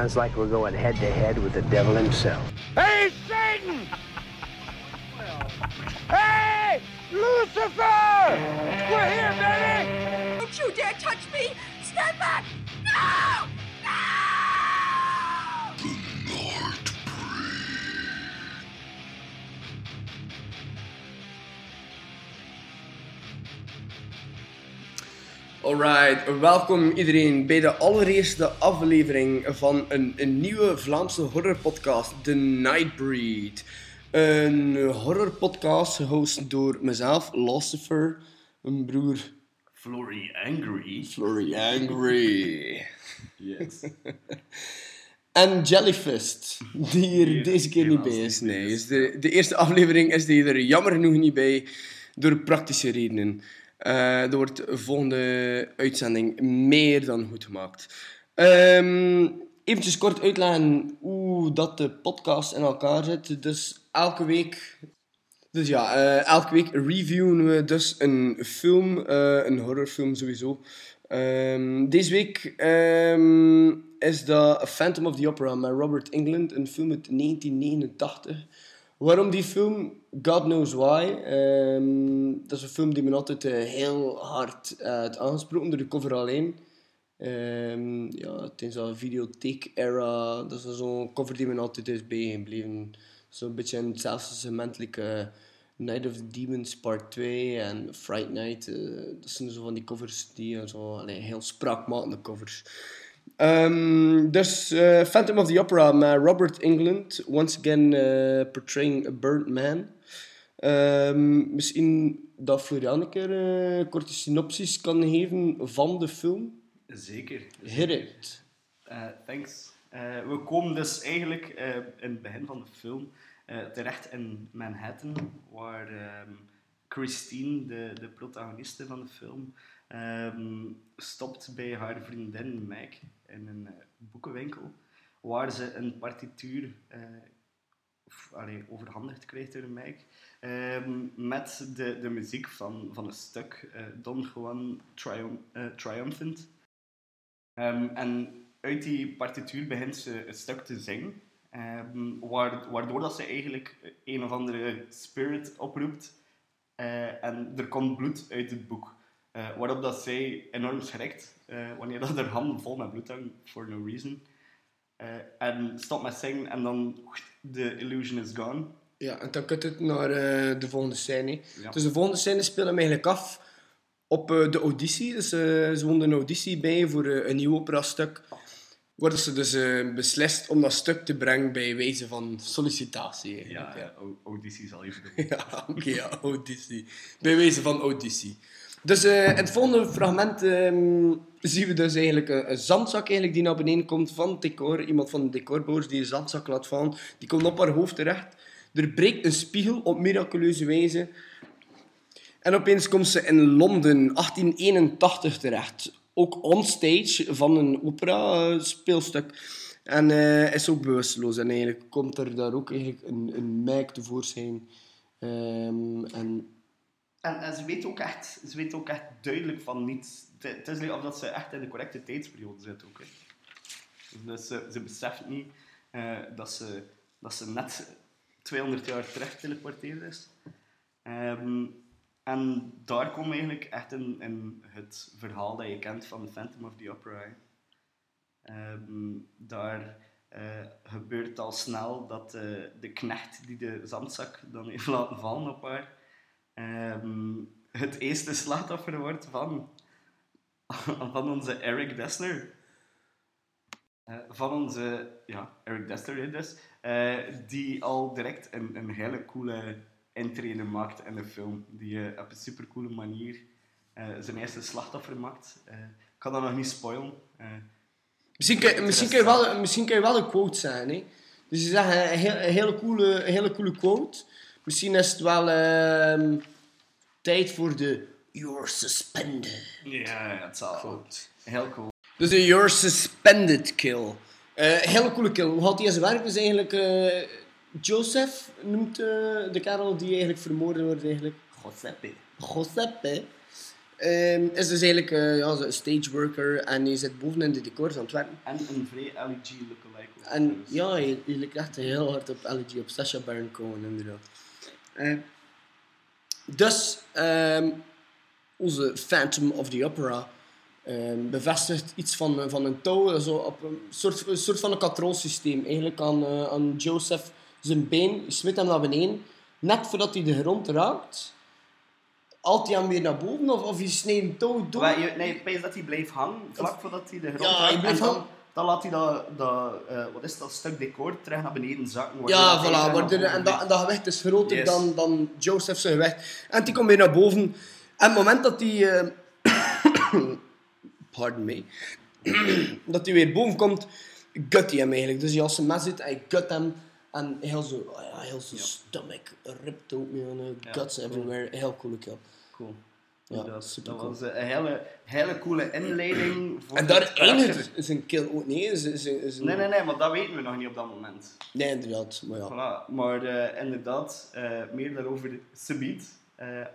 sounds like we're going head to head with the devil himself. Hey, Satan! hey, Lucifer! We're here, baby! Don't you dare touch me! Stand back! No! Alright, welkom iedereen bij de allereerste aflevering van een, een nieuwe Vlaamse horrorpodcast, The Nightbreed. Een horrorpodcast gehost door mezelf, Lucifer, mijn broer Flory Angry. Flurry Angry Yes. en Jellyfist, die hier Die deze keer niet bij is. Nee, is. dus de, de eerste aflevering is die er jammer genoeg niet bij, door praktische redenen. Eh er wordt de volgende uitzending meer dan goed gemaakt. Ehm eventjes kort uitleggen hoe dat de podcast in elkaar zit. Dus elke week... Dus ja, eh, elke week reviewen we dus een film, eh, een horrorfilm sowieso. Ehm, deze week ehm, is dat Phantom of the Opera met Robert England, een film uit 1989. Waarom die film? God knows why. Ehm, dat is een film die me altijd eh, heel hard eh, heeft door de cover alleen. Ehm ja, tijdens de videotheek-era, dat is zo'n cover die me altijd is bijgebleven. Zo'n beetje in hetzelfde segment, like, eh, Night of the Demons Part 2 en Fright Night. dat zijn zo van die covers die zo, allee, heel spraakmakende covers. Ehm, dus eh, Phantom of the Opera met Robert England, once again eh, portraying a burnt man. Ehm, misschien dat Florian een keer eh, een korte synopsis kan geven van de film. Zeker. Hit it. Thanks. We komen dus eigenlijk in het begin van de film terecht in Manhattan, waar ehm, Christine, de, de protagoniste van de film, ehm, stopt bij haar vriendin Meg in een eh, boekenwinkel, waar ze een partituur allee, overhandigd krijgt door Meg, ehm, met de, de muziek van, van een stuk, eh, Don Juan Trium- Triumphant. Ehm, en uit die partituur begint ze een stuk te zingen, waar- waardoor dat ze eigenlijk een of andere spirit oproept. Eh, en er komt bloed uit het boek. Eh, waarop dat zij enorm schrikt, eh, wanneer dat haar handen vol met bloed hangen, for no reason. En stopt met zingen en dan, de illusion is gone. Ja, en dan kut het naar de volgende scène. Ja. Dus de volgende scène speelt hem eigenlijk af op de auditie. Dus ze woonde een auditie bij voor een nieuw operastuk. Waar ze dus eh, beslist om dat stuk te brengen bij wijze van sollicitatie. Ja, ja. au- auditie zal je bedoelen. Ja, oké, ja, auditie. Bij wijze van auditie. Dus eh, in het volgende fragment ehm, zien we dus eigenlijk een, een zandzak eigenlijk die naar beneden komt van het decor. Iemand van de decorbouwers die een zandzak laat vallen. Die komt op haar hoofd terecht. Er breekt een spiegel op miraculeuze wijze. En opeens komt ze in Londen, 1881 terecht. Ook onstage van een opera-speelstuk. En eh, is ook bewusteloos. En eigenlijk komt er daar ook eigenlijk een, een tevoorschijn. Ehm, en En, ze weet ook echt, ze weet ook echt duidelijk van niets. Het, is niet of dat ze echt in de correcte tijdsperiode zit ook. Hè. Dus ze, ze beseft niet eh, dat, ze, dat ze net 200 jaar terug teleporteerd is. Ehm, en daar we eigenlijk echt in, het verhaal dat je kent van The Phantom of the Opera. Ehm, daar eh, gebeurt al snel dat eh, de knecht die de zandzak dan heeft laten vallen op haar, ehm, het eerste slachtoffer wordt van, van onze Eric Dessner. Eh, van onze, ja, Eric Dessner hè, dus, die al direct een, een hele coole intrede maakt in de film. Die eh, op een supercoole manier eh, zijn eerste slachtoffer maakt. Eh, ik kan dat nog niet spoilen. Misschien kun, je- misschien, kun je wel, misschien kun je wel een quote zeggen. Hè? Dus je zegt een, heel, een, hele coole, een hele coole quote. Misschien is het wel ehm, tijd voor de You're suspended. ja, het zal heel cool. Dus de You're suspended kill. Eh hele coole kill. Hoe gaat hij zijn werk? Dus eigenlijk Joseph noemt eh, de kerel die eigenlijk vermoord wordt eigenlijk. Giuseppe. Giuseppe. ehm, is dus eigenlijk eh, ja, een stage worker en hij zit boven in de decors aan het werken. En een vrij LG lookalike. ook En ja, hij, hij lijkt echt heel hard op LG, op Sacha Baron Cohen inderdaad. Eh, dus, ehm, onze Phantom of the Opera ehm, bevestigt iets van, van een touw, zo op een soort, een soort van een katrolsysteem. Eigenlijk aan, aan Joseph zijn been, je smit hem naar beneden. Net voordat hij de grond raakt, haalt hij hem weer naar boven of, of je snijdt een touw door. Maar je, nee, pees dat hij blijft hangen, vlak voordat hij de grond Ja, raakt. hij blijft en dan, dan laat hij dat, dat, eh, wat is dat stuk decor terug naar beneden zakken. Ja, voilà. waardoor- en, dat, en dat gewicht is groter Yes. dan, dan Joseph zijn gewicht. En die komt weer naar boven. En het moment dat hij... eh, pardon me. dat hij weer boven komt, gut hij hem eigenlijk. Dus hij als zijn mes zit, hij gut hem. En heel zo, oh ja, heel zijn Ja. stomach ripped man. uh, Ja, guts cool. everywhere. Heel coole kill. Cool. Ja, dat, dat was een hele, hele coole inleiding. Voor En daar eindigt zijn kill ook niet. hè. Zijn- zijn- zijn- Nee, nee, nee, maar dat weten we nog niet op dat moment. Nee, inderdaad. Maar ja. Voilà. Maar eh, inderdaad, eh, meer daarover subiet. eh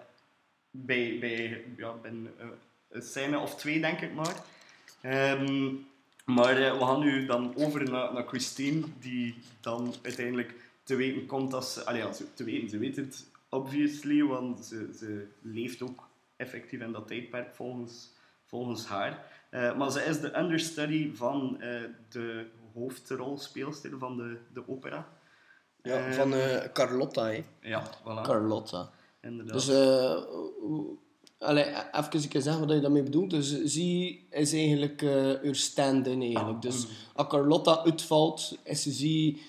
bij bij ja, eh, een scène of twee, denk ik maar. Ehm, maar eh, we gaan nu dan over naar, naar Christine, die dan uiteindelijk te weten komt dat ze... Allee, ja, ze- te weten, ze weet het obviously, want ze, ze leeft ook effectief in dat tijdperk volgens, volgens haar. Eh, maar ze is de understudy van eh, de hoofdrolspeelster van de, de opera. ja Eh, van eh, Carlotta, hè. Ja, voilà. Carlotta. Inderdaad. Dus, eh hoe- allee, even een keer zeggen wat je daarmee bedoelt. Dus zie is eigenlijk eh uw stand-in eigenlijk. Dus als Carlotta uitvalt, is ze zie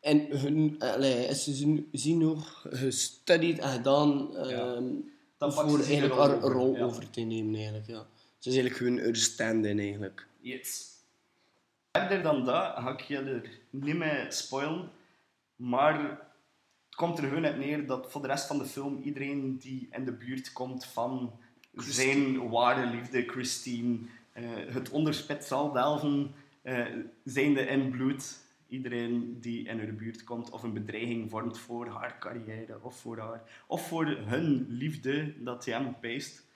en hun, allee, is ze zie- zie nog gestudied en gedaan ehm, Dan voor eigenlijk rol haar over, rol ja. over te nemen eigenlijk. Ja. Ze is eigenlijk hun uw stand-in eigenlijk. Yes. Verder dan dat ga ik je er niet mee spoilen. Maar komt er gewoon uit neer dat voor de rest van de film iedereen die in de buurt komt van zijn ware liefde, Christine, eh, het onderspit zal delven, eh zijnde in bloed. Iedereen die in haar buurt komt of een bedreiging vormt voor haar carrière of voor haar, of voor hun liefde dat hij hem peest.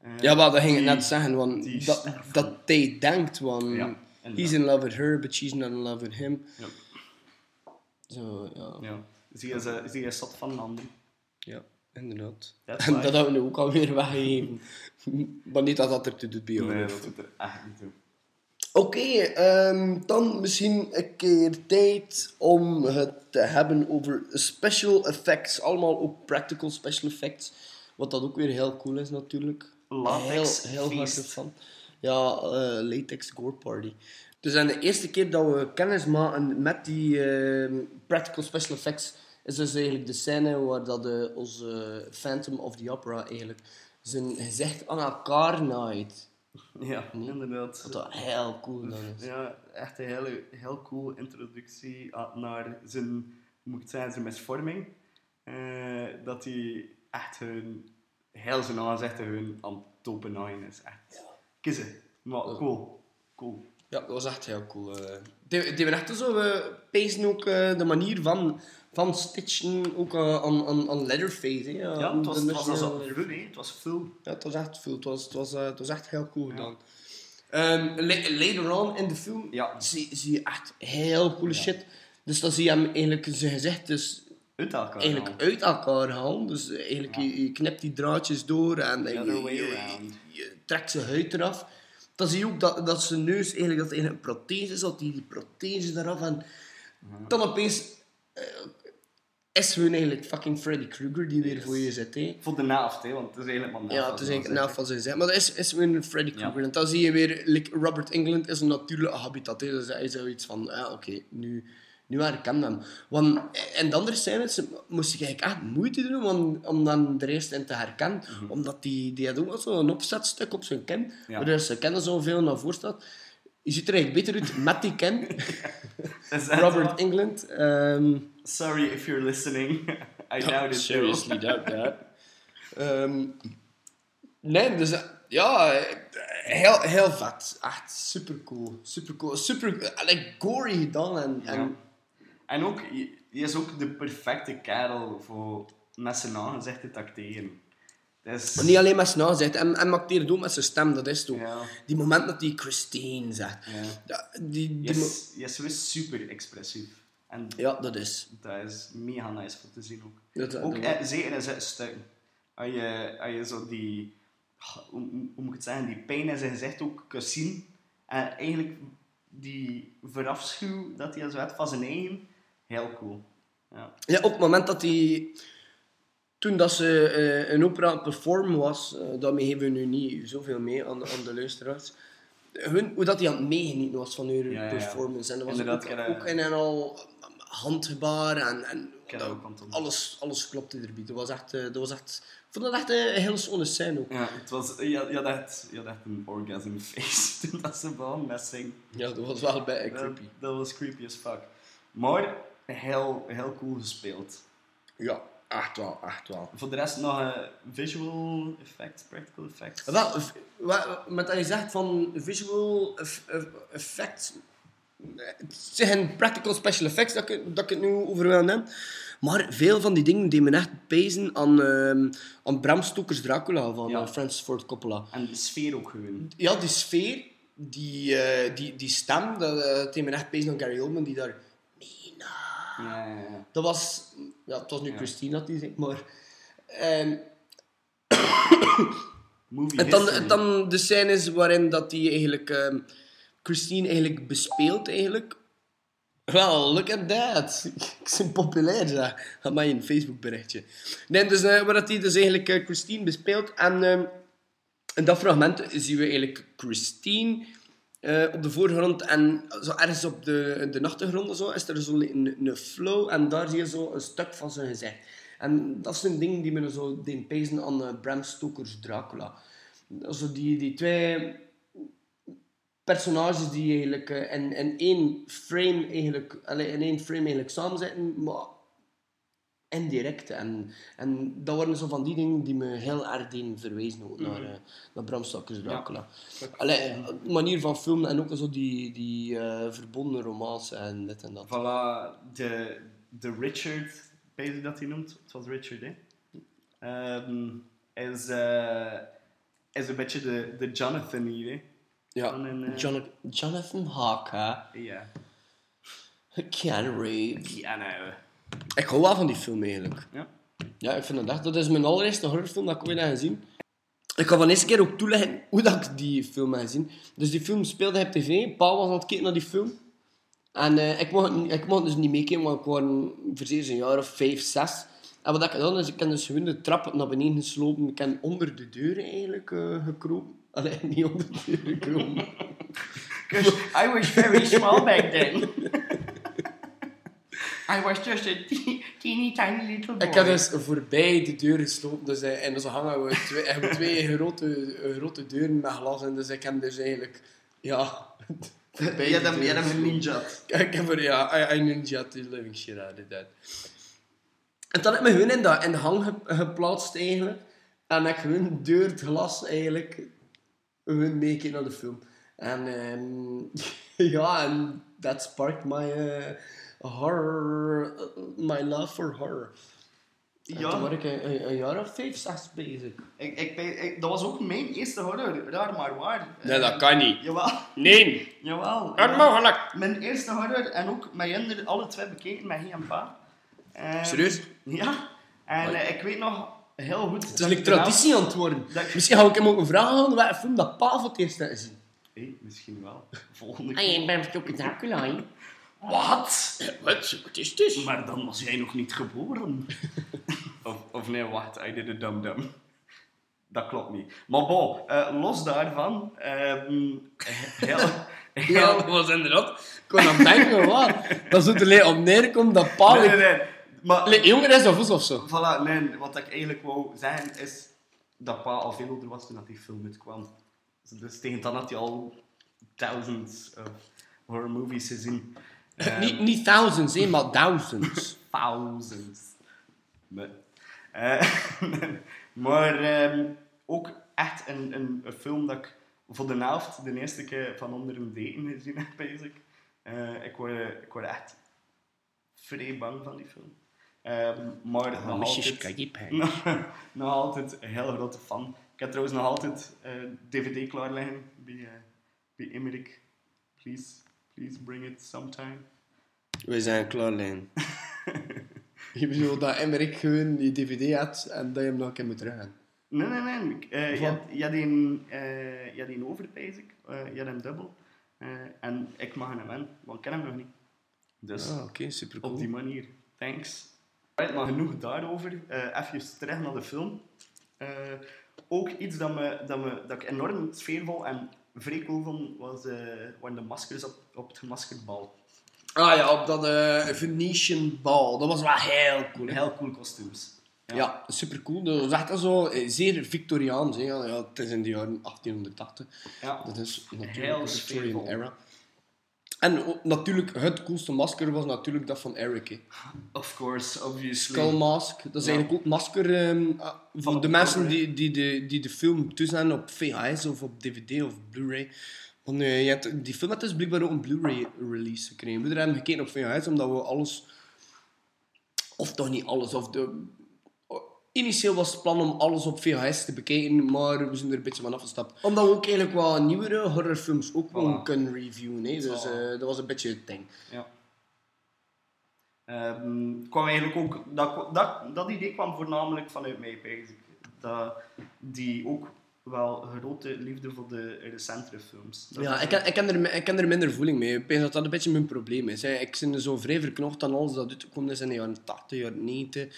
Eh, Ja, maar dat ging ik net zeggen, want dat, dat hij denkt, want Ja, he's in love with her, but she's not in love with him. Ja. Zo, ja. Ja. Zie je, ze- zie je zat van een ander. Ja, inderdaad. En dat hebben we nu ook alweer weggegeven. maar niet dat dat er toe doet bij jou. Nee, dat doet er echt niet toe. Oké, ehm, dan misschien een keer tijd om het te hebben over special effects. Allemaal ook practical special effects. Wat dat ook weer heel cool is natuurlijk. Latex heel, hard. Ja, eh, latex gore party. Dus en de eerste keer dat we kennis maken met die ehm, practical special effects is dus eigenlijk de scène waar dat eh, onze Phantom of the Opera eigenlijk zijn gezicht aan elkaar naait. Ja, inderdaad. Wat dat heel cool dan is. Ja, echt een hele, heel cool introductie a- naar zijn, moet ik zeggen, zijn misvorming. Eh, dat hij echt hun, heel zijn aanzicht hun aan het topen is. Echt. Kiezen. Maar cool. Cool. Ja, dat was echt heel cool. eh. Die, die echt zo uh, pezen ook eh, de manier van, van stitchen ook eh, aan, aan, aan Leatherface. Hè. Ja, Ja, het was, het was, full. Het was full. Ja, het was echt veel. Het was, het was, eh, het was echt heel cool gedaan. Ehm, la- later on in de film Ja. zie, zie je echt heel coole shit. Dus dan zie je hem eigenlijk zijn gezicht dus Uit elkaar. eigenlijk halen. uit elkaar halen. Dus eigenlijk, je, je knipt die draadjes door en, je, je- je trekt zijn huid eraf. Dan zie je ook dat, dat zijn neus eigenlijk, dat eigenlijk een prothese is, dat die, die prothese eraf en dan opeens eh, is hun eigenlijk fucking Freddy Krueger die weer voor je zit. Hè. Voor de naafd, hè, want het is eigenlijk maar naafd. Ja, het is eigenlijk naaf van zijn zijn. Maar dat is, is een Freddy Ja. Krueger. En dan zie je weer, like Robert England is een natuurlijke habitat. Hè. Dus hij is zoiets van, ja, oké, nu, nu herken ik hem. Want in de andere scènes moest ik eigenlijk echt moeite doen om, om dan de eerste in te herkennen. Omdat die, die had ook wel zo'n opzetstuk op zijn kin. Ja. Waardoor ze kennen zoveel naar voren staat. Je ziet er eigenlijk beter uit met die dat Robert? England. ehm, Sorry if you're listening. I doubt it. though. doubt that. Ehm, nee, dus ja, heel, heel vet. Echt super cool. Super cool. Super like, gory gedaan. En, en Ja. En ook, je, is ook de perfecte kerel voor met zijn aangezicht te acteren. Is... Niet alleen met zijn zegt, en, en acteert ook met zijn stem, dat is toch. Ja. Die moment dat hij Christine zegt. Ja. Die, die is, je is super expressief. En ja, dat is. dat is mega nice om te zien ook. Dat, Ook dat- eh, zeker in zijn stukken. Als je, als je zo die, hoe, moet ik het zeggen, die pijn in zijn gezicht ook kunt zien. En eigenlijk die verafschuw dat hij zo had van zijn eigen, heel cool. Ja. Ja, op het moment dat hij... Toen dat ze eh, een opera aan het performen was, eh, daarmee geven we nu niet zoveel mee aan, aan de luisteraars. Hun, hoe dat hij aan het meegenieten was van hun Ja, performance. En dat was Inderdaad, ook, ook in en al handgebaar en, en dat alles, alles klopte erbij. Dat was echt, eh, dat was echt, ik vond dat echt een heel schone scène ook. Ja, het was, je, had- je, had echt, je had echt een orgasm face toen dat ze begon met zingen. Ja, dat was wel bij Dat, creepy. dat was creepy as fuck. Maar heel, heel cool gespeeld. Ja, echt wel, echt wel. Voor de rest nog eh, visual effects, practical effects. Wel, met dat je zegt van visual eff- eff- effects, het zijn practical special effects dat ik, dat ik het nu over wil nemen. Maar veel van die dingen die me echt pezen aan, ehm aan Bram Stoker's Dracula van Ja. eh, Francis Ford Coppola. En de sfeer ook gewoon. Ja, die sfeer, die, eh, die, die stem, dat, deed me echt pezen aan Gary Oldman die daar... Ja, ja, ja. Dat was... Ja, het was nu. Christina die zei, maar... ehm, Movie En dan, history. dan de scènes waarin dat die eigenlijk ehm, Christine eigenlijk bespeelt eigenlijk. Well, look at that. Ik ben populair, zeg. Ga mij een Facebook berichtje. Nee, dus eh, waar dat hij dus eigenlijk eh, Christine bespeelt. En ehm, in dat fragment zien we eigenlijk Christine eh, op de voorgrond en zo ergens op de, de achtergrond zo, is er zo een, een flow en daar zie je zo een stuk van zijn gezicht. En dat zijn dingen die me zo doen pezen aan eh, Bram Stoker's Dracula. Zo die, die twee personages die eigenlijk eh, in, in één frame eigenlijk, in één frame eigenlijk samen zitten, maar indirect. En, en dat waren zo van die dingen die me heel erg deden verwijzen ook naar, eh, naar Bram Stoker's Dracula. Allee, de manier van filmen en ook zo die, die eh, verbonden romance en dit en dat. Voilà, de, de Richard, weet je dat hij noemt? Het was Richard, hè? Ehm, is, eh, is een beetje de, de Jonathan hier, hè? Ja, een, eh, Jonathan, Jonathan Harker, Ja. Keanu Reeves. Ja. Ik hou wel van die film eigenlijk. Ja. Ja, ik vind dat echt. Dat is mijn allereerste horrorfilm dat ik ooit heb gezien. Ik ga van eerste keer ook toeleggen hoe dat ik die film heb gezien. Dus die film speelde op tv. Pa was aan het kijken naar die film. En eh, ik, mocht, ik mocht dus niet meekijken, want ik was voor een jaar of vijf, zes. En wat ik gedaan is ik heb dus gewoon de trap naar beneden geslopen. Ik heb onder de deur eigenlijk eh, gekropen. Allee, niet onder de deur gekropen. Because I was very small back then. I was just a te- teeny tiny little boy. Ik heb dus voorbij de deur geslopen. Dus, eh, en dus hangen we twee, hebben we twee grote, grote deuren met glas. En dus ik heb dus eigenlijk... Ja... deur je een geslopen. ninja. Ik heb er, ja, I, I ninja the living shit out of that. En dan heb ik me gewoon in, dat, in de hang ge- geplaatst eigenlijk. En heb ik gewoon door het glas eigenlijk gewoon meekeken naar de film. En ehm, ja, en that sparked my horror, my love for horror. Ja. toen was ik een, een, een jaar of vijf, zes bezig. Ik, ik, ben- ik, dat was ook mijn eerste horror, raar maar waar. Nee, Eh, dat kan niet. Jawel, Nee, jawel. onmogelijk. Mijn eerste horror en ook mijn kinderen alle twee bekeken met hij en pa. Eh, Serieus? Ja. En eh, ik weet nog heel goed... Het is een traditie aan het worden. Dat- Misschien ga ik hem ook een vraag aan welke film dat pa voor het eerst gezien. Hé, misschien wel. Volgende Ah, keer. je bent toch Dracula, hè? Wat? Wat? Wat is dit? Maar dan was jij nog niet geboren. of, of nee, wacht, I did a dum dum. Dat klopt niet. Maar bon, eh, los daarvan, ehm heel, heel, Ja, dat was inderdaad. Ik kon aan denken, wat? Dat zo er op neerkomt dat pa... Nee, nee, nee. Maar, jonger is of of zo. voilà, nee, wat ik eigenlijk wou zeggen is dat pa al veel ouder was toen dat die film uitkwam. Dus tegen dan had hij al thousands of horror movies gezien. Ehm, niet, niet thousands, hè, maar thousands. thousands. Nee. Eh, maar ehm, ook echt een, een, een film dat ik voor de helft de eerste keer van onder een deken gezien heb, bezig. ik, word, ik word echt vrij bang van die film. Ehm, maar nog altijd, nog, nog altijd een heel grote fan. Ik heb trouwens nog altijd eh, DVD klaar liggen bij, eh bij Emmerich. Please, please bring it sometime. We zijn klaar, Lijn. Je bedoelt dat Emmerich gewoon die DVD had en dat je hem nog een keer moet teruggaan. Nee, nee, nee. Ik, eh, je, had, je, had een, eh, je had een over, pijs ik. Eh, je had hem dubbel. Eh, en ik mag hem in, want ik ken hem nog niet. Dus Ah, oké, super op die cool. manier. Thanks. Right, maar genoeg daarover. Eh even terug naar de film. Eh, ook iets dat, me, dat, me, dat ik enorm sfeervol en vrij cool vond, was eh waren de maskers op, op het gemaskerd bal. Ah ja, op dat eh, Venetian bal. Dat was wel heel cool. Heel cool kostuums. Ja, super cool. Dat was echt zo eh, zeer Victoriaans. Hè. Ja, ja, het is in de jaren 1880. Ja. Dat is natuurlijk de Victorian era. En natuurlijk, het coolste masker was natuurlijk dat van Eric. Hè. Of course, obviously. Skull Mask. Dat is Ja. eigenlijk ook het masker ah, voor de mensen cover, die, die, de, die de film toestaan op VHS of op DVD of Blu-ray. Want eh, je hebt, die film had dus blijkbaar ook een Blu-ray release gekregen. We hebben gekeken op VHS omdat we alles, of toch niet alles, of de, initieel was het plan om alles op VHS te bekijken, maar we zijn er een beetje van afgestapt. Omdat we ook eigenlijk wat nieuwere horrorfilms ook gewoon Voilà. kunnen reviewen. Hè. Dus eh, dat was een beetje het ding. Ja. Ehm, kwam eigenlijk ook, dat, dat, dat idee kwam voornamelijk vanuit mij, ik. Dat die ook wel grote liefde voor de recentere films. Dat Ja, ik, ik, ken er, ik ken er minder voeling mee. Ik denk dat dat een beetje mijn probleem is. Hè. Ik ben zo vrij verknocht aan alles dat uitgekomen is in de jaren 80, jaren 90,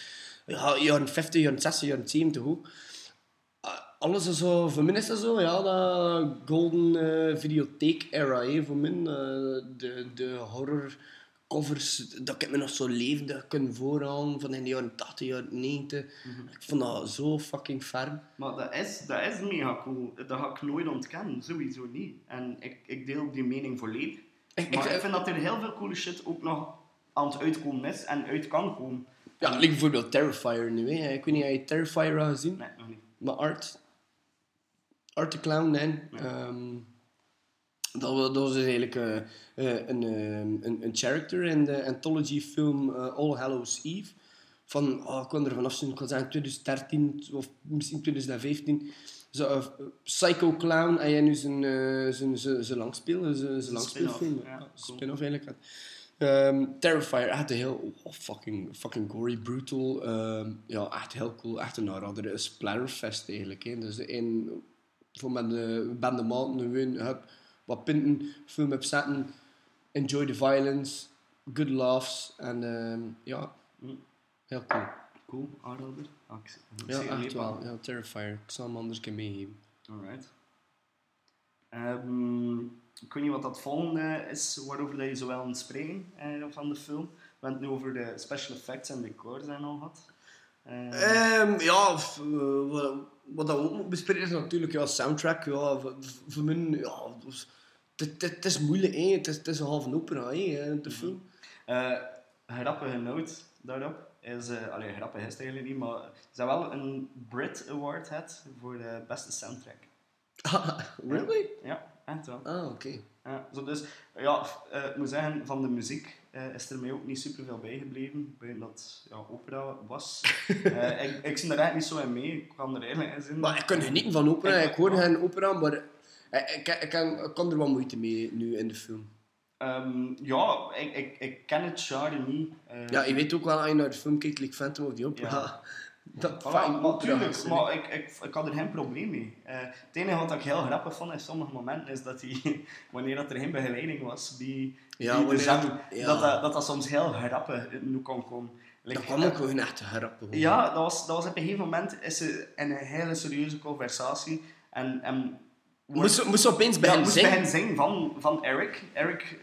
ja, jaren 50, jaren 60, jaren 70 ook. Ah, Alles is zo, voor mij is dat zo, ja, dat golden eh, videotheek era, hè, voor mij. eh, de, de horror covers, dat ik me nog zo levendig kunnen voorhalen van in de jaren 80, jaren 90. Ik vond dat zo fucking fern. Maar dat is, dat is mega cool. Dat ga ik nooit ontkennen, sowieso niet. En ik, ik deel die mening volledig. Ik- maar ik- ik, vind dat er heel veel coole shit ook nog aan het uitkomen is en uit kan komen. Ja, like bijvoorbeeld Terrifier nu. Hè. Ik weet niet, heb je Terrifier al gezien? Nee, nog niet. Maar Art, Art the Clown, nee. Ehm, dat, wa- dat was dus eigenlijk eh, eh, een, ehm, een, een character in de anthology film eh, All Hallows Eve. Van, oh, ik kan er vanaf zien, ik kan zeggen 2013 of misschien 2015. Zo, Psycho Clown, en jij nu zijn, zijn, zijn, zijn langspeel, zijn, zijn Zijn langspeelfilm. ja, cool. spin-off eigenlijk. Ehm, Terrifier, echt een heel oh, fucking, fucking gory, brutal. ehm, ja, echt heel cool. Echt een aanrader. Een splatterfest eigenlijk. Hè. Dus een, voor met de bende maanden gewoon hup, wat punten, film op zetten. Enjoy the violence. Good laughs. En ehm, ja, Mm. heel cool. Cool, aanrader. Ah, ik- ik Ja, echt wel. Ja, Terrifier. Ik zal hem anders een keer meegeven. Alright. Ehm, ik weet niet wat dat volgende is waarover dat je zo wel aan het spreken eh, van de film. We hebben het nu over de special effects en decors en al gehad. Eh, Ehm, ja, f- eh, wat, wat we ook bespreken is natuurlijk ja, soundtrack. Ja, voor, voor mij, ja, dus, het, is moeilijk, hè. Het, is, het is een halve opera, hè, de film. eh, grappige note daarop is, eh allee, grappig is het eigenlijk niet, maar ze hebben wel een Brit Award gehad voor de beste soundtrack. really? Ja, echt wel. Ah, oké. Ja, zo dus, ja, eh, ik moet zeggen, van de muziek is er mij ook niet super veel bijgebleven. Buiten dat ja, opera was. Ik, ik zie er eigenlijk niet zo in mee. Ik kan er eigenlijk in zien. Maar ik kan genieten van opera. Ik- Ik hoor geen opera, maar ik, ik, ik, kan, er wel moeite mee nu in de film. Ehm, ja, ik, ik, ik ken het genre niet. Eh, Ja, je weet ook wel, als je naar de film kijkt, like Phantom of the Opera, Ja. dat Voilà, fucking maar ik, ik, ik had er geen probleem mee. Eh, het enige wat ik heel grappig vond in sommige momenten is dat hij, wanneer dat er geen begeleiding was, die, Ja, die de wanneer zang, dat- ja. dat, dat, dat dat soms heel grappig nu kan komen. Like, Dat kwam ook gewoon echt grappig. Ja, dat was, dat was op een gegeven moment is in een hele serieuze conversatie. En, en Moest, moest ze opeens ja, beginnen moest zingen? zingen van, van Eric. Eric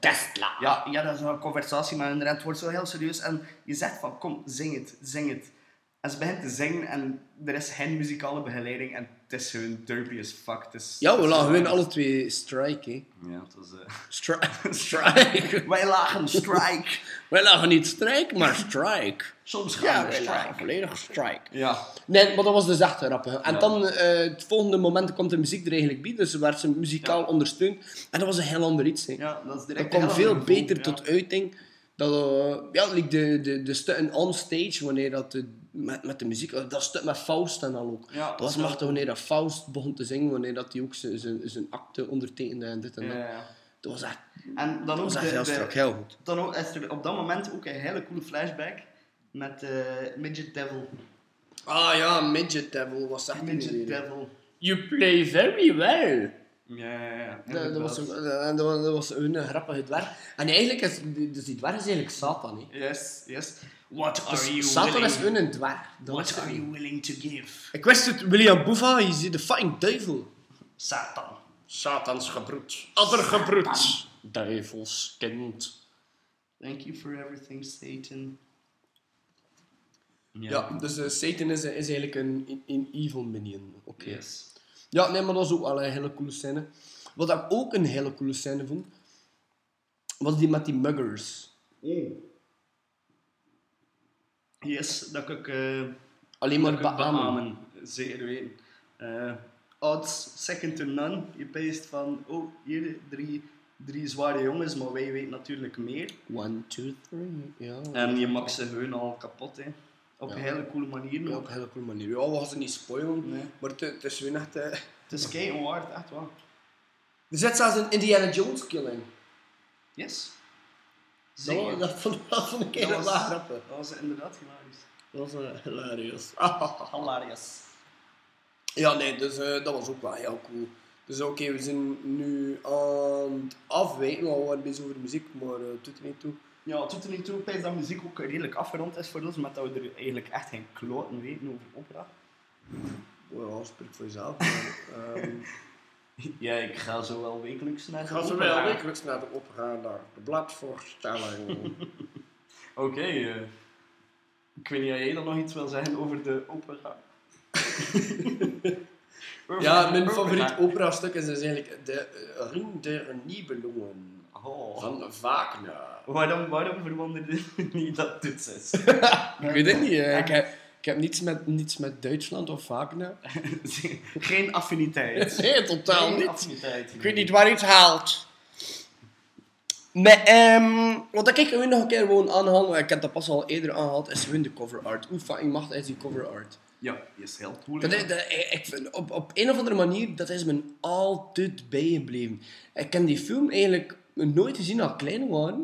Tesla. ja, ja, dat is een conversatie, maar inderdaad, het wordt zo heel serieus. En je zegt van, kom, zing het, zing het. En ze begint te zingen en er is geen muzikale begeleiding en het is gewoon derpy as fuck. Het is, Ja, we lagen gewoon alle twee strike, hè. Ja, het was... eh, Strike. strike. Wij lagen strike. Wij lagen niet strike, maar strike. Soms gaan Ja, we lagen strike. volledig strike. Ja. Nee, maar dat was dus echt grappig. En Ja. dan, eh, het volgende moment komt de muziek er eigenlijk bij, dus werd ze muzikaal Ja. ondersteund. En dat was een heel ander iets. Hè. ja, dat is direct dat een kwam veel gevoel, beter tot uiting Dat, eh, ja, like de, de, de stukken on stage, wanneer dat de, met, met de muziek, eh, dat stuk met Faust en dan ook. Ja, dat was machtig wanneer dat Faust begon te zingen, wanneer dat hij ook zijn- zijn zijn akte ondertekende en dit en dat. ja. Dat was echt, En dan dat ook was echt de- heel strak, heel goed. Dan ook, is er op dat moment ook een hele coole flashback met eh, Midget Devil. Ah ja, Midget Devil was echt Midget een Devil. You play very well. Ja, ja, ja. Dat, dat, was, een- en dat, was- een grappige dwerg. En eigenlijk is die- dus die dwerg is eigenlijk Satan. Hè. Yes, yes. What are Dus you Satan willing... is een dwerg. Dat What are you willing to give? Ik wist het, William Boeva, je ziet de fucking duivel. Satan. Satans gebroed. Adder gebroed. Duivelskind. Thank you for everything, Satan. Ja, dus eh, Satan is, is eigenlijk een, een evil minion. Oké. Yes. Ja, nee, maar dat is ook wel een hele coole scène. Wat ik ook een hele coole scène vond, was die met die muggers. Oh. Yes, dat ik... eh, Alleen maar beamen. Zeker weten. Eh, odds second to none. Je peest van, oh, hier drie, drie zware jongens, maar wij weten natuurlijk meer. One, two, three. Ja. En je maakt ze hun al kapot, hè. Op een hele coole manier. Ja, op een hele coole manier. Ja, we gaan ze niet spoilen, Nee. maar het, is weer echt... eh, Het is kei waard, echt waar. Er zit zelfs een Indiana Jones kill in. Yes. Dat, Zeker. dat, vond, dat vond ik Dat heel grappig. Dat was inderdaad hilarisch. Dat was uh, hilarious. Hilarious. ja, nee, dus eh, dat was ook wel heel cool. Dus oké, we zijn nu aan het afwijken, we waren bezig over muziek, maar uh, doet er niet toe. Ja, er niet toe. Ik denk dat muziek ook redelijk afgerond is voor ons, met dat we er eigenlijk echt geen kloten weten over opera. Ja, spreek voor jezelf. maar, ehm, Ja, ik ga zo wel wekelijks naar ik de ga zo opera. wel wekelijks naar de opera, naar de bladvoorstelling. Oké, eh, ik weet niet of jij dan nog iets wil zeggen over de opera. Ja, mijn opera. favoriet opera-stuk is dus eigenlijk de Ring der Nibelungen Oh. van Wagner. Waarom, waarom verwonderde je niet dat dit is? Ik weet het niet, eh, ik, heb, ik heb niets met, niets met Duitsland of Wagner. Geen affiniteit. Nee, totaal Geen niet. affiniteit. Ik weet niet waar je het haalt. Maar, ehm, wat ik nu nog een keer gewoon aanhaal, ik heb dat pas al eerder aangehaald, is gewoon de cover art. Hoe fucking machtig is die cover art? Ja, die is heel cool. Dat dat, ik ik vind, op, op een of andere manier, dat is me altijd bijgebleven. Ik ken die film eigenlijk nooit gezien als klein waren.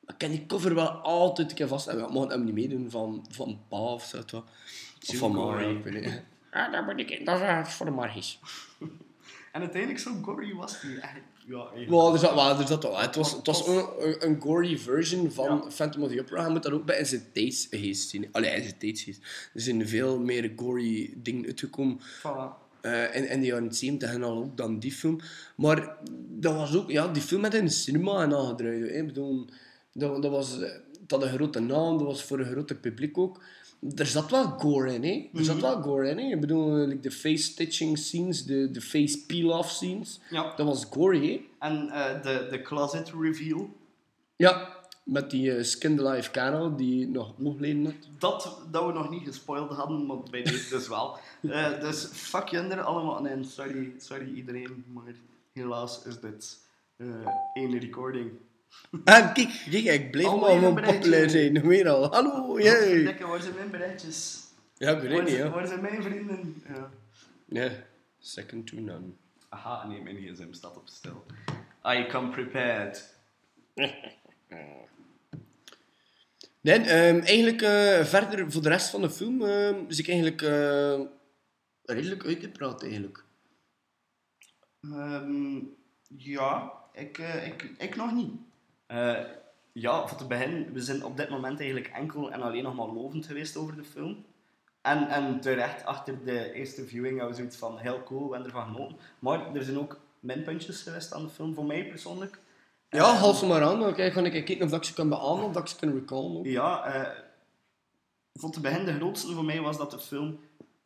Maar ik ken die cover wel altijd een keer vast. En we mogen hem niet meedoen van, van Pa of zo. Of van Ma, gory. ja, dat ben ik. Dat is eh, voor de Margis. En uiteindelijk zo gory was die eigenlijk. Ja. Wel, er zat, wel, er zat wel. Het was, het was een, een, gory version van Ja. Phantom of the Opera. Je moet dat ook bij zijn tijdsgeest zien. Allee, in zijn tijdsgeest. Er zijn veel meer gory dingen uitgekomen. Voilà. Eh, in, in de jaren 70 en al ook dan die film. Maar dat was ook, ja, die film met in de cinema en aangedraaid. Ik bedoel, dat, dat was, eh, dat had een grote naam, dat was voor een groter publiek ook. Er zat wel gore in, hè? Er zat wel gore in, hè? Ik bedoel, eh, like de face stitching scenes, de, de face peel-off scenes. Ja. Dat was gory, hè? En eh, de, de closet reveal. Ja, met die uh, Skin the Life Carol die nog oogleden had. Dat, dat we nog niet gespoild hadden, maar bij deze dus wel. Eh, dus fuck Junder allemaal. En sorry, sorry iedereen, maar helaas is dit eh één recording. En kijk, kijk, ik blijf Oh, maar weer berichtje. populair zijn. Nog meer al. Hallo, jee. Lekker, waar zijn mijn berichtjes? Ja, Waar niet, waar zijn mijn vrienden? Ja. Nee, second to none. Aha, nee, mijn gsm staat op stil. I come prepared. Nee, ehm, eigenlijk eh, verder voor de rest van de film ehm is ik eigenlijk eh, redelijk uitgepraat eigenlijk. Ehm, ja, ik, eh, ik, ik nog niet. Ja, voor te beginnen, we zijn op dit moment eigenlijk enkel en alleen nog maar lovend geweest over de film. En, en terecht, achter de eerste viewing hadden we zoiets van heel cool, hebben ervan genoten. Maar er zijn ook minpuntjes geweest aan de film, voor mij persoonlijk. Ja, Eh, haal ze maar aan. Dan kijk, ga ik kijken of ik ze kan beamen of dat ik ze kan recallen. ook. Ja, eh, voor te beginnen, de grootste voor mij was dat de film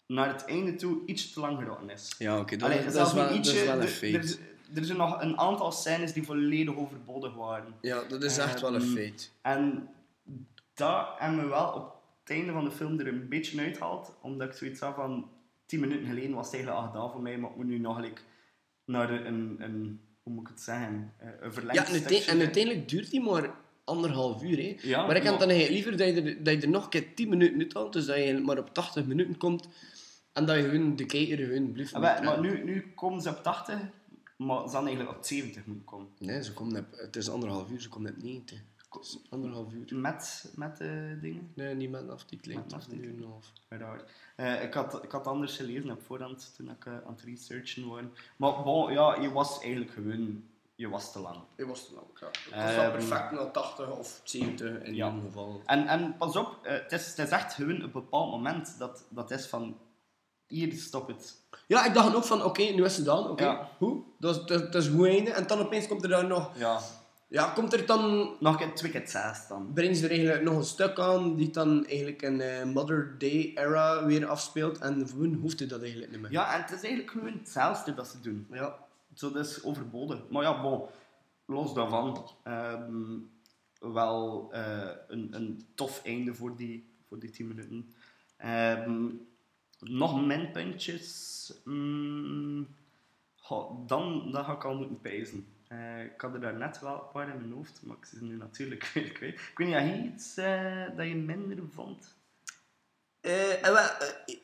naar het einde toe iets te lang gerotten is. Ja, oké, dat, is- dat, zelfs is wel, niet dat is ietsje, wel een er- feit. Er, er zijn nog een aantal scènes die volledig overbodig waren. Ja, dat is echt wel een Ehm, feit. En dat hebben we wel op het einde van de film er een beetje uitgehaald. Omdat ik zoiets had van... 10 minuten geleden was het eigenlijk al gedaan voor mij, maar ik moet nu nog naar de- een, een... Hoe moet ik het zeggen? Eh, Een Ja, en, verlengstukje. uite- en uiteindelijk duurt die maar anderhalf uur. Hè. Ja, maar ik heb maar- dan eigenlijk liever dat je, er, dat je er nog een keer 10 minuten uit haalt, dus dat je maar op 80 minuten komt en dat je gewoon de kijker gewoon blijft Ah, meetrainen. maar nu, nu komen ze op 80, maar ze hadden eigenlijk op 70 moeten komen. Nee, ze komen op, het is anderhalf uur, ze komen op 90. Anderhalf uur. Met, met eh, dingen. Nee, niet met een aftiteling. Met is een uur en aftiteling. een half. Raar. Eh, ik, had, ik had anders gelezen op voorhand toen ik eh, aan het researchen was. Maar bon, ja, je was eigenlijk gewoon... Je was te lang. Het was te lang, ja. Het Ehm, was wel perfect naar 80 of 70 in Ja. ieder geval. En, en pas op, eh, het, is, het is echt gewoon een bepaald moment dat, dat is van... Hier, stop het. Ja, ik dacht ook van, oké, nu is het dan, oké, Ja. hoe? Dat is, dat, dat is goed einde. En dan opeens komt er dan nog... Ja. Ja, komt er dan... Nog een het zes dan. Brengen ze er eigenlijk nog een stuk aan die dan eigenlijk een eh, Mother Day era weer afspeelt. En voor hun hoefde dat eigenlijk niet meer. Ja, en het is eigenlijk gewoon hetzelfde dat ze doen. Ja. Zo, dat is overbodig. Maar ja, bon, los daarvan, ehm, wel eh, een, een tof einde voor die, voor die 10 minuten. Ehm, nog minpuntjes. Mm, goh, dan, dan ga ik al moeten pijzen. Eh, ik had er daar net wel een paar in mijn hoofd, maar ik zit ze nu natuurlijk weer kwijt. Ik weet niet, had je iets eh, dat je minder vond? Eh,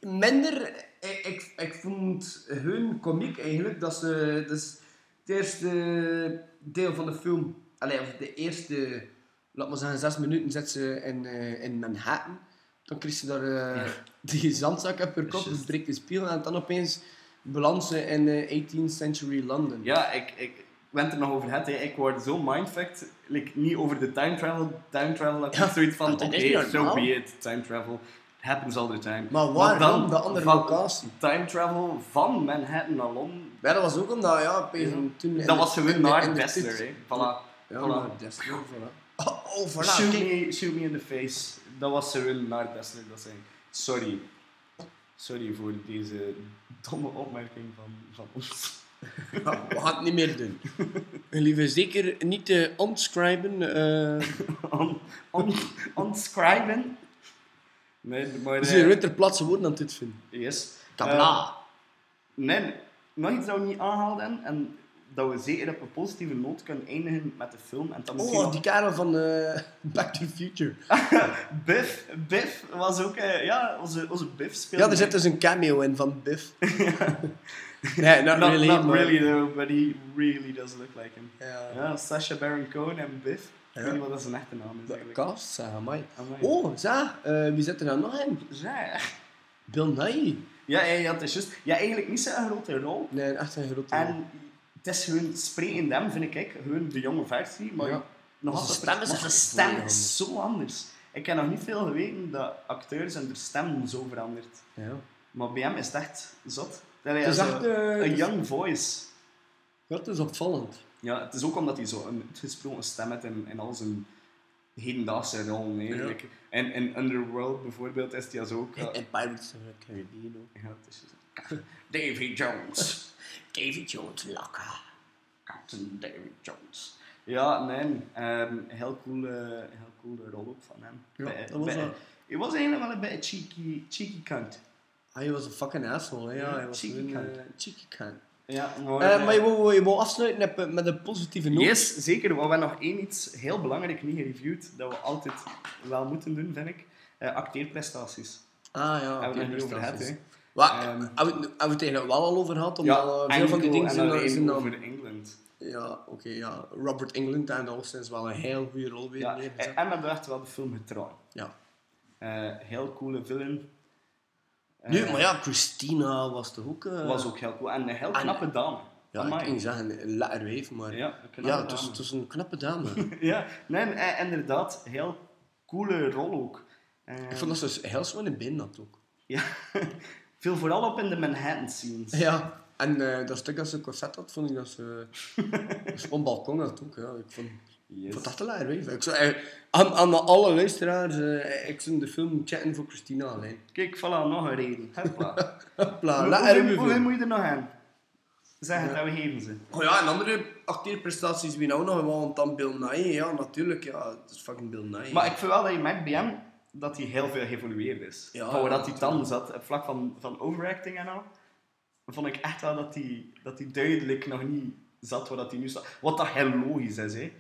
minder, ik, ik vond hun komiek eigenlijk, dat ze, dus het eerste deel van de film, allee, of de eerste, laat maar zeggen, zes minuten zit ze in, in Manhattan. Dan kreeg ze daar die zandzak op haar kop, breekt de spiegel en dan opeens ze in eh, 18th century London. Ja, ik, ik ben het er nog over gehad. hè. Ik word zo mindfucked. Like, niet over de time travel. Time travel heb ik Ja, zoiets van, dat oké, so be it. Time travel happens all the time. Maar waarom de andere van locatie? Time travel van Manhattan naar Londen. Ja, dat was ook omdat, ja, Ja. toen... Dat de- was gewoon naar Dessler, hè. Voilà. Ja, Voilà. naar Dessler, voilà. Oh, oh, voilà, shoot, me, shoot me in the face. Dat was gewoon naar Dessler dat zijn. Sorry. Sorry voor deze domme opmerking van, van ons. Ja, we gaan het niet meer doen. Lieve, zeker niet te unscriben. eh On, on, onscriben. Nee, maar... we eh, zijn er plaatsen woorden aan het uitvinden. Yes. Kabla. Eh, nee, nog iets dat we niet aanhaalden en dat we zeker op een positieve noot kunnen eindigen met de film. En dan misschien oh, nog- die kerel van eh, Back to the Future. Biff, Biff was ook... eh, ja, onze, onze Biff speelde... Ja, er zit dus een cameo in van Biff. Nee, not, Not, really. not maar- really though, but he really does look like him. Ja. Ja, Sacha Baron Cohen en Biff. Ik weet niet wat dat zijn echte naam is De eigenlijk. cast, zeg maar. Amai. Oh, zeg, eh, wie zit er nou nog in? Zeg. Bill Nye. Ja, ja, is juist... Ja, eigenlijk niet zo'n grote rol. Nee, echt een grote... En het is gewoon sprekend hem, vind ik. Gewoon de jonge versie, maar Ja. nog altijd... zijn stem is stem zo anders. Ik heb nog niet veel geweten dat acteurs en de stem zo verandert. Ja. Maar bij hem is het echt zot. Dat Het is echt... eh, een is- young voice. Ja, het is opvallend. Ja, het is ook omdat hij zo een gesproken stem heeft in, in al zijn hedendaagse rollen. Ja. En in Underworld bijvoorbeeld is hij zo ook... En, en Pirates of the Caribbean ook. Ja, het is zo- Davy Jones. David Jones Locker. Captain Davy Jones. Ja, nee. ehm heel, coole, heel coole rol ook van hem. Ja, Bij- dat was bij- Hij was eigenlijk wel een beetje cheeky, cheeky cunt. Hij was een fucking asshole, hè. ja. Hij was cheeky een cunt. eh, cheeky cunt. Ja, maar... Eh, eh, maar je wil, je wil afsluiten met, met een positieve noot. Yes, zeker. We hebben nog één iets heel belangrijk niet gereviewd, dat we altijd wel moeten doen, vind ik. Acteerprestaties. Ah ja, hebben we het niet over gehad, hè. Ehm, hebben we het- hebben we het eigenlijk wel al over gehad? Omdat veel van die dingen en zijn, dan... over Engeland. Ja, oké, ja. Robert England en Austin is wel een heel goede rol weer Ja, en we hebben echt wel de film getrouwd. Ja. Heel coole villain. Eh, Nu, maar ja, Christina was toch ook... eh, was ook heel cool. En een heel En- knappe dame. Ja, ik Amai. kan niet zeggen een lekker wijf, maar... Ja, een knappe Ja, het is een knappe dame. Ja, nee, eh, inderdaad. Heel coole rol ook. Eh, ik vond dat ze heel zo in de been had ook. Ja, viel vooral op in de Manhattan scenes. Ja. En eh, dat stuk dat ze corset had, vond ik dat ze... Van balkon had ook, ja. Ik vond, ik Yes. een lekker wijf. Ik zou, eh, aan, aan alle luisteraars, eh, ik zou de film chatten voor Christina alleen. Kijk, voilà, nog een reden. Hopla. Hopla, hoeveel, hoeveel moet je er nog aan? Zeg het, en we geven ze. Oh ja, en andere acteerprestaties wie nou nog wel, want dan Bill Nye, ja, natuurlijk, ja, het is fucking Bill Nye. Maar ik vind wel dat je merkt bij hem dat hij heel veel geëvolueerd is. Ja, van waar ja, dat hij dan zat, op vlak van, van overacting en al, vond ik echt wel dat hij, dat hij duidelijk nog niet zat waar dat hij nu staat. Wat dat heel logisch is, hè.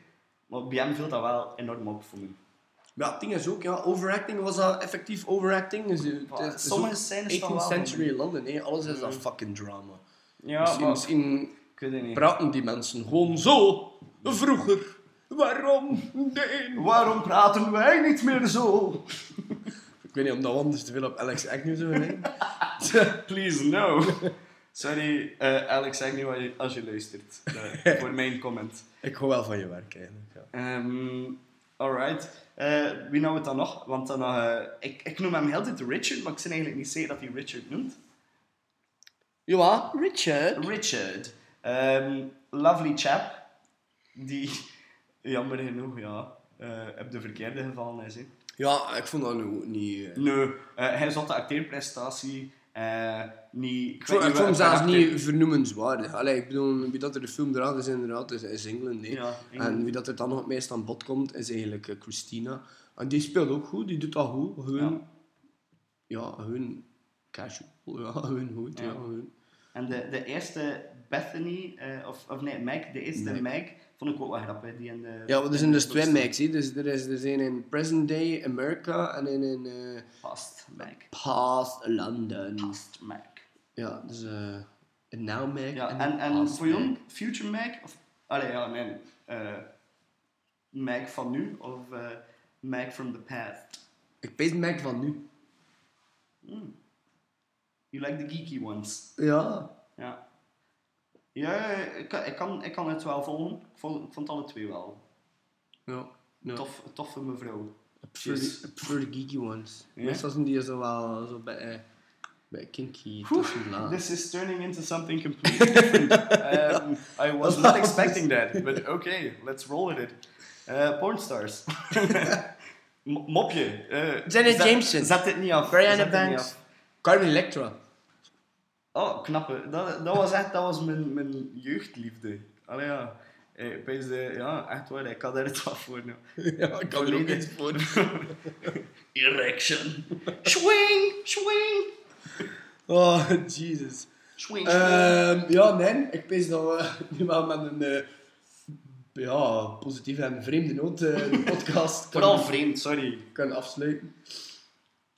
Maar bij hem viel dat wel enorm op voor me. Ja, het ding is ook, ja, overacting was dat effectief overacting. Dus, Maar het is sommige scènes dan 18th wel, century London, hè. alles is dat Mhm. fucking drama. Ja, misschien, maar misschien ik weet het niet. praten die mensen gewoon zo vroeger. Waarom? Nee. Waarom praten wij niet meer zo? Ik weet niet of dat anders te veel op Alex Agnew zou zijn. Please, no. Sorry, eh, Alex, zeg nu als je, als je luistert. eh, voor mijn comment. Ik hou wel van je werk eigenlijk. Ja. Ehm alright. Eh, wie nou het dan nog? Want dan, ik, ik noem hem heel tijd Richard, maar ik ben eigenlijk niet zeker dat hij Richard noemt. Ja, Richard. Richard. Ehm, lovely chap. Die, jammer genoeg, ja, op de verkeerde gevallen is. Ja, ik vond dat nu niet... Nee, hij zat de acteerprestatie eh, niet... Ik vond, hem zelfs niet vernoemenswaardig. Allee, ik bedoel, wie dat er de film draagt is inderdaad is, is England. Ja, En wie dat er dan nog het meest aan bod komt, is eigenlijk eh, Christina. En die speelt ook goed, die doet dat goed. Hun, ja. hun casual, ja, hun goed. Ja. Ja. hun. En de, de eerste Bethany, eh, of, of nee, Meg, de eerste Meg. Meg, vond ik ook wel grappig. Die in de, Ja, want er zijn dus twee hè. Dus er is, er zijn in present day America en in, in eh, Past Meg. past London. Past Meg. Ja, dus eh een now Mac Ja, en, en, en voor Mac. jou, Future Meg? Of, allee, ja, nee. eh Meg van nu of eh Meg from the past? Ik pees Mac van nu. You like the geeky ones? Ja. Ja. Ja, ik, kan- ik, kan, ik kan het wel volgen. Ik vond, ik vond alle twee wel. Ja. ja. Tof, toffe mevrouw. Yes. the, the geeky ones. Ja? Meestal zijn die zo wel zo bij, eh, kinky Whew, tussen laag. This is turning into something completely different. um, I was not expecting that, but okay, let's roll with it. Uh, pornstars. M- Mopje. eh, Janet zet- Jameson. Zet dit niet af. Brianna Zet dit niet Banks. af. Carmen Electra. Oh, knappe. Dat, dat was echt dat was mijn, mijn jeugdliefde. Allee ja. Eh, de, ja, echt waar, ik had er het af voor. Nou. ja, ik kan er ook iets voor. Erection. swing, swing, Oh, Jesus. swing. Ehm, ja, nee, ik pees dat we nu wel met een eh, ja, positieve en vreemde noot eh, de podcast Vooral kunnen, vreemd, sorry. kunnen afsluiten.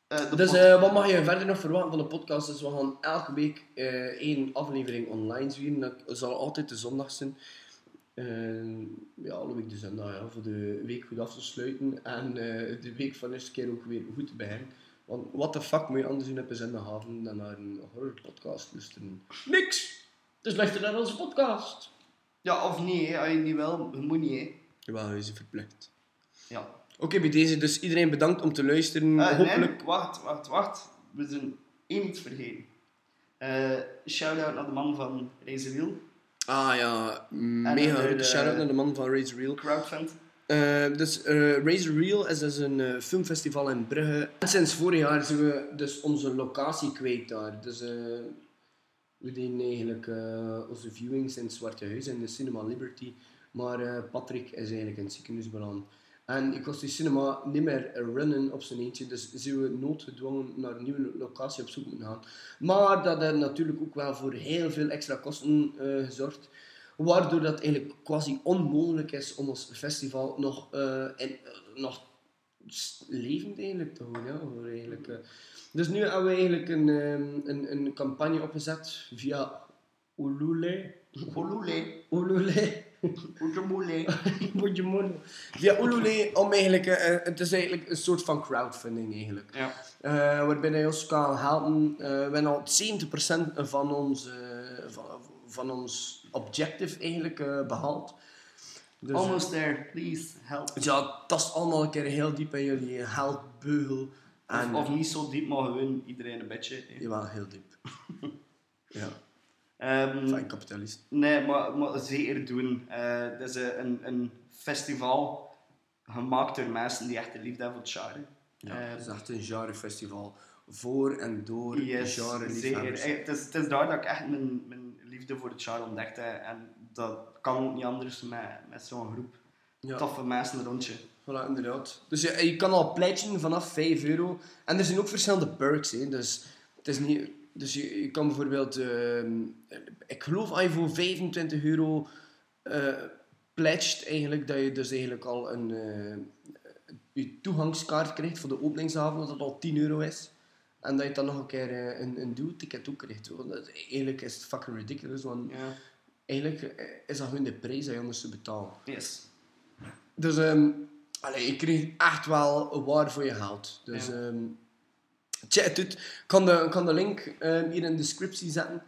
Eh, Dus wat mag je verder nog verwachten van de podcast? Dus we gaan elke week één aflevering online zwieren. Dat zal altijd de zondag zijn. Eh, ja, alle week de zondag, ja, voor de week goed af te sluiten. En de week van de eerste keer ook weer goed te beginnen. Want wat de fuck moet je anders doen op een zondagavond dan naar een horrorpodcast luisteren? Niks! Dus luister naar onze podcast. Ja, of niet, hè. als je niet wil, je moet niet. Hè. Jawel, je is verplicht. Ja. Oké, bij deze dus iedereen bedankt om te luisteren. Eh, Hopelijk... Nee, wacht, wacht, wacht. We zijn één iets vergeten. Eh Shout-out naar de man van Razorwheel, Ah ja, mega grote shout-out naar de man van Real. crowdfund. Eh, dus Razor Reel is dus een eh, filmfestival in Brugge. En sinds vorig jaar zijn we dus onze locatie kwijt daar. Dus we deden eigenlijk onze viewings in Zwarte Huis in de Cinema Liberty. Maar Patrick is eigenlijk in het ziekenhuis beland. En ik was die cinema niet meer runnen op zijn eentje, dus zijn we noodgedwongen naar een nieuwe locatie op zoek moeten gaan. Maar dat heeft natuurlijk ook wel voor heel veel extra kosten gezorgd. Waardoor dat eigenlijk quasi onmogelijk is om ons festival nog, in, eh, nog levend eigenlijk te houden. Ja, eigenlijk, eh. Dus nu hebben we eigenlijk een, ehm, een, een campagne opgezet via Ulule. Ulule. Moeder. Via Ulule om eigenlijk, het is eigenlijk een soort van crowdfunding eigenlijk. Ja. Waarbij hij ons kan helpen. Eh, we hebben al 70% van van, van ons objective eigenlijk eh, behaald. Dus, eh, Almost there, please help. ja, tast allemaal een keer heel diep in jullie heldbeugel. En, Of, of niet zo diep, maar gewoon iedereen een beetje. hè. Jawel, heel diep. ja, Ehm, fijn kapitalist. nee, maar, maar zeker doen. Eh het is een, een, festival gemaakt door mensen die echt de liefde hebben voor het genre. Ja, Eh, het is echt een genrefestival. Voor en door Yes, genre zeker. liefhebbers. Eh, Het is, het is daar dat ik echt mijn, mijn liefde voor het genre ontdekte. En dat kan ook niet anders met, met zo'n groep Ja. toffe mensen rondje. Voilà, inderdaad. Dus je, je kan al pleitsen vanaf 5 euro. En er zijn ook verschillende perks. Hè. Dus, het is niet, dus je, je kan bijvoorbeeld... ehm, ik geloof als je voor 25 euro... pledged eigenlijk dat je dus eigenlijk al een eh, je toegangskaart krijgt voor de openingsavond, dat het al 10 euro is. En dat je dan nog een keer eh, een, een duo-ticket ook krijgt. Want dat eigenlijk is het fucking ridiculous, want Ja. eigenlijk eh, is dat gewoon de prijs dat je anders te betalen. Yes. Dus ehm allee, je krijgt echt wel een waarde voor je geld. Dus Ja. ehm check het. Ik kan de, kan de link ehm, hier in de descriptie zetten.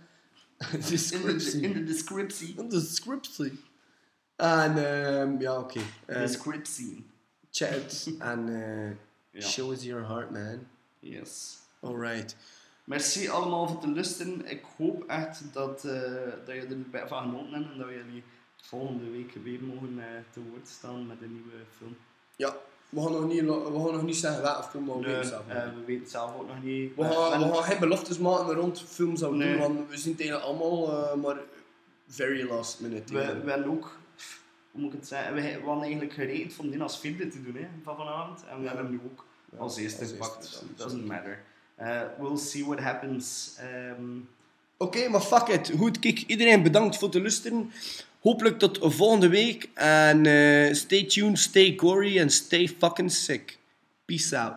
In de, descriptie. in de descriptie. In de descriptie. En ehm, ja, oké. Ehm, Descriptie. check het. en eh, Ja. show us your heart, man. Yes. Alright. Merci allemaal voor het luisteren. Ik hoop echt dat, eh, dat je erbij van genoten hebt en dat jullie volgende week weer mogen eh, te woord staan met een nieuwe film. Ja, we gaan nog niet, we gaan nog niet zeggen welke film we Nee, weten zelf. eh, we weten zelf ook nog niet. We gaan, we- gaan geen beloftes maken rond films Nee. doen, want we zien het eigenlijk allemaal, maar very last minute. we, hebben ook, hoe moet ik het zeggen, we, we hadden eigenlijk gerekend van dit als vierde te doen hè, van vanavond. En we Ja. hebben hem nu ook Ja, als eerste gepakt. Doesn't matter. Eh, we'll see what happens. Ehm, Oké, maar fuck it. Goed, kijk, iedereen bedankt voor het luisteren. Hopelijk tot volgende week. En eh, stay tuned, stay gory en stay fucking sick. Peace out.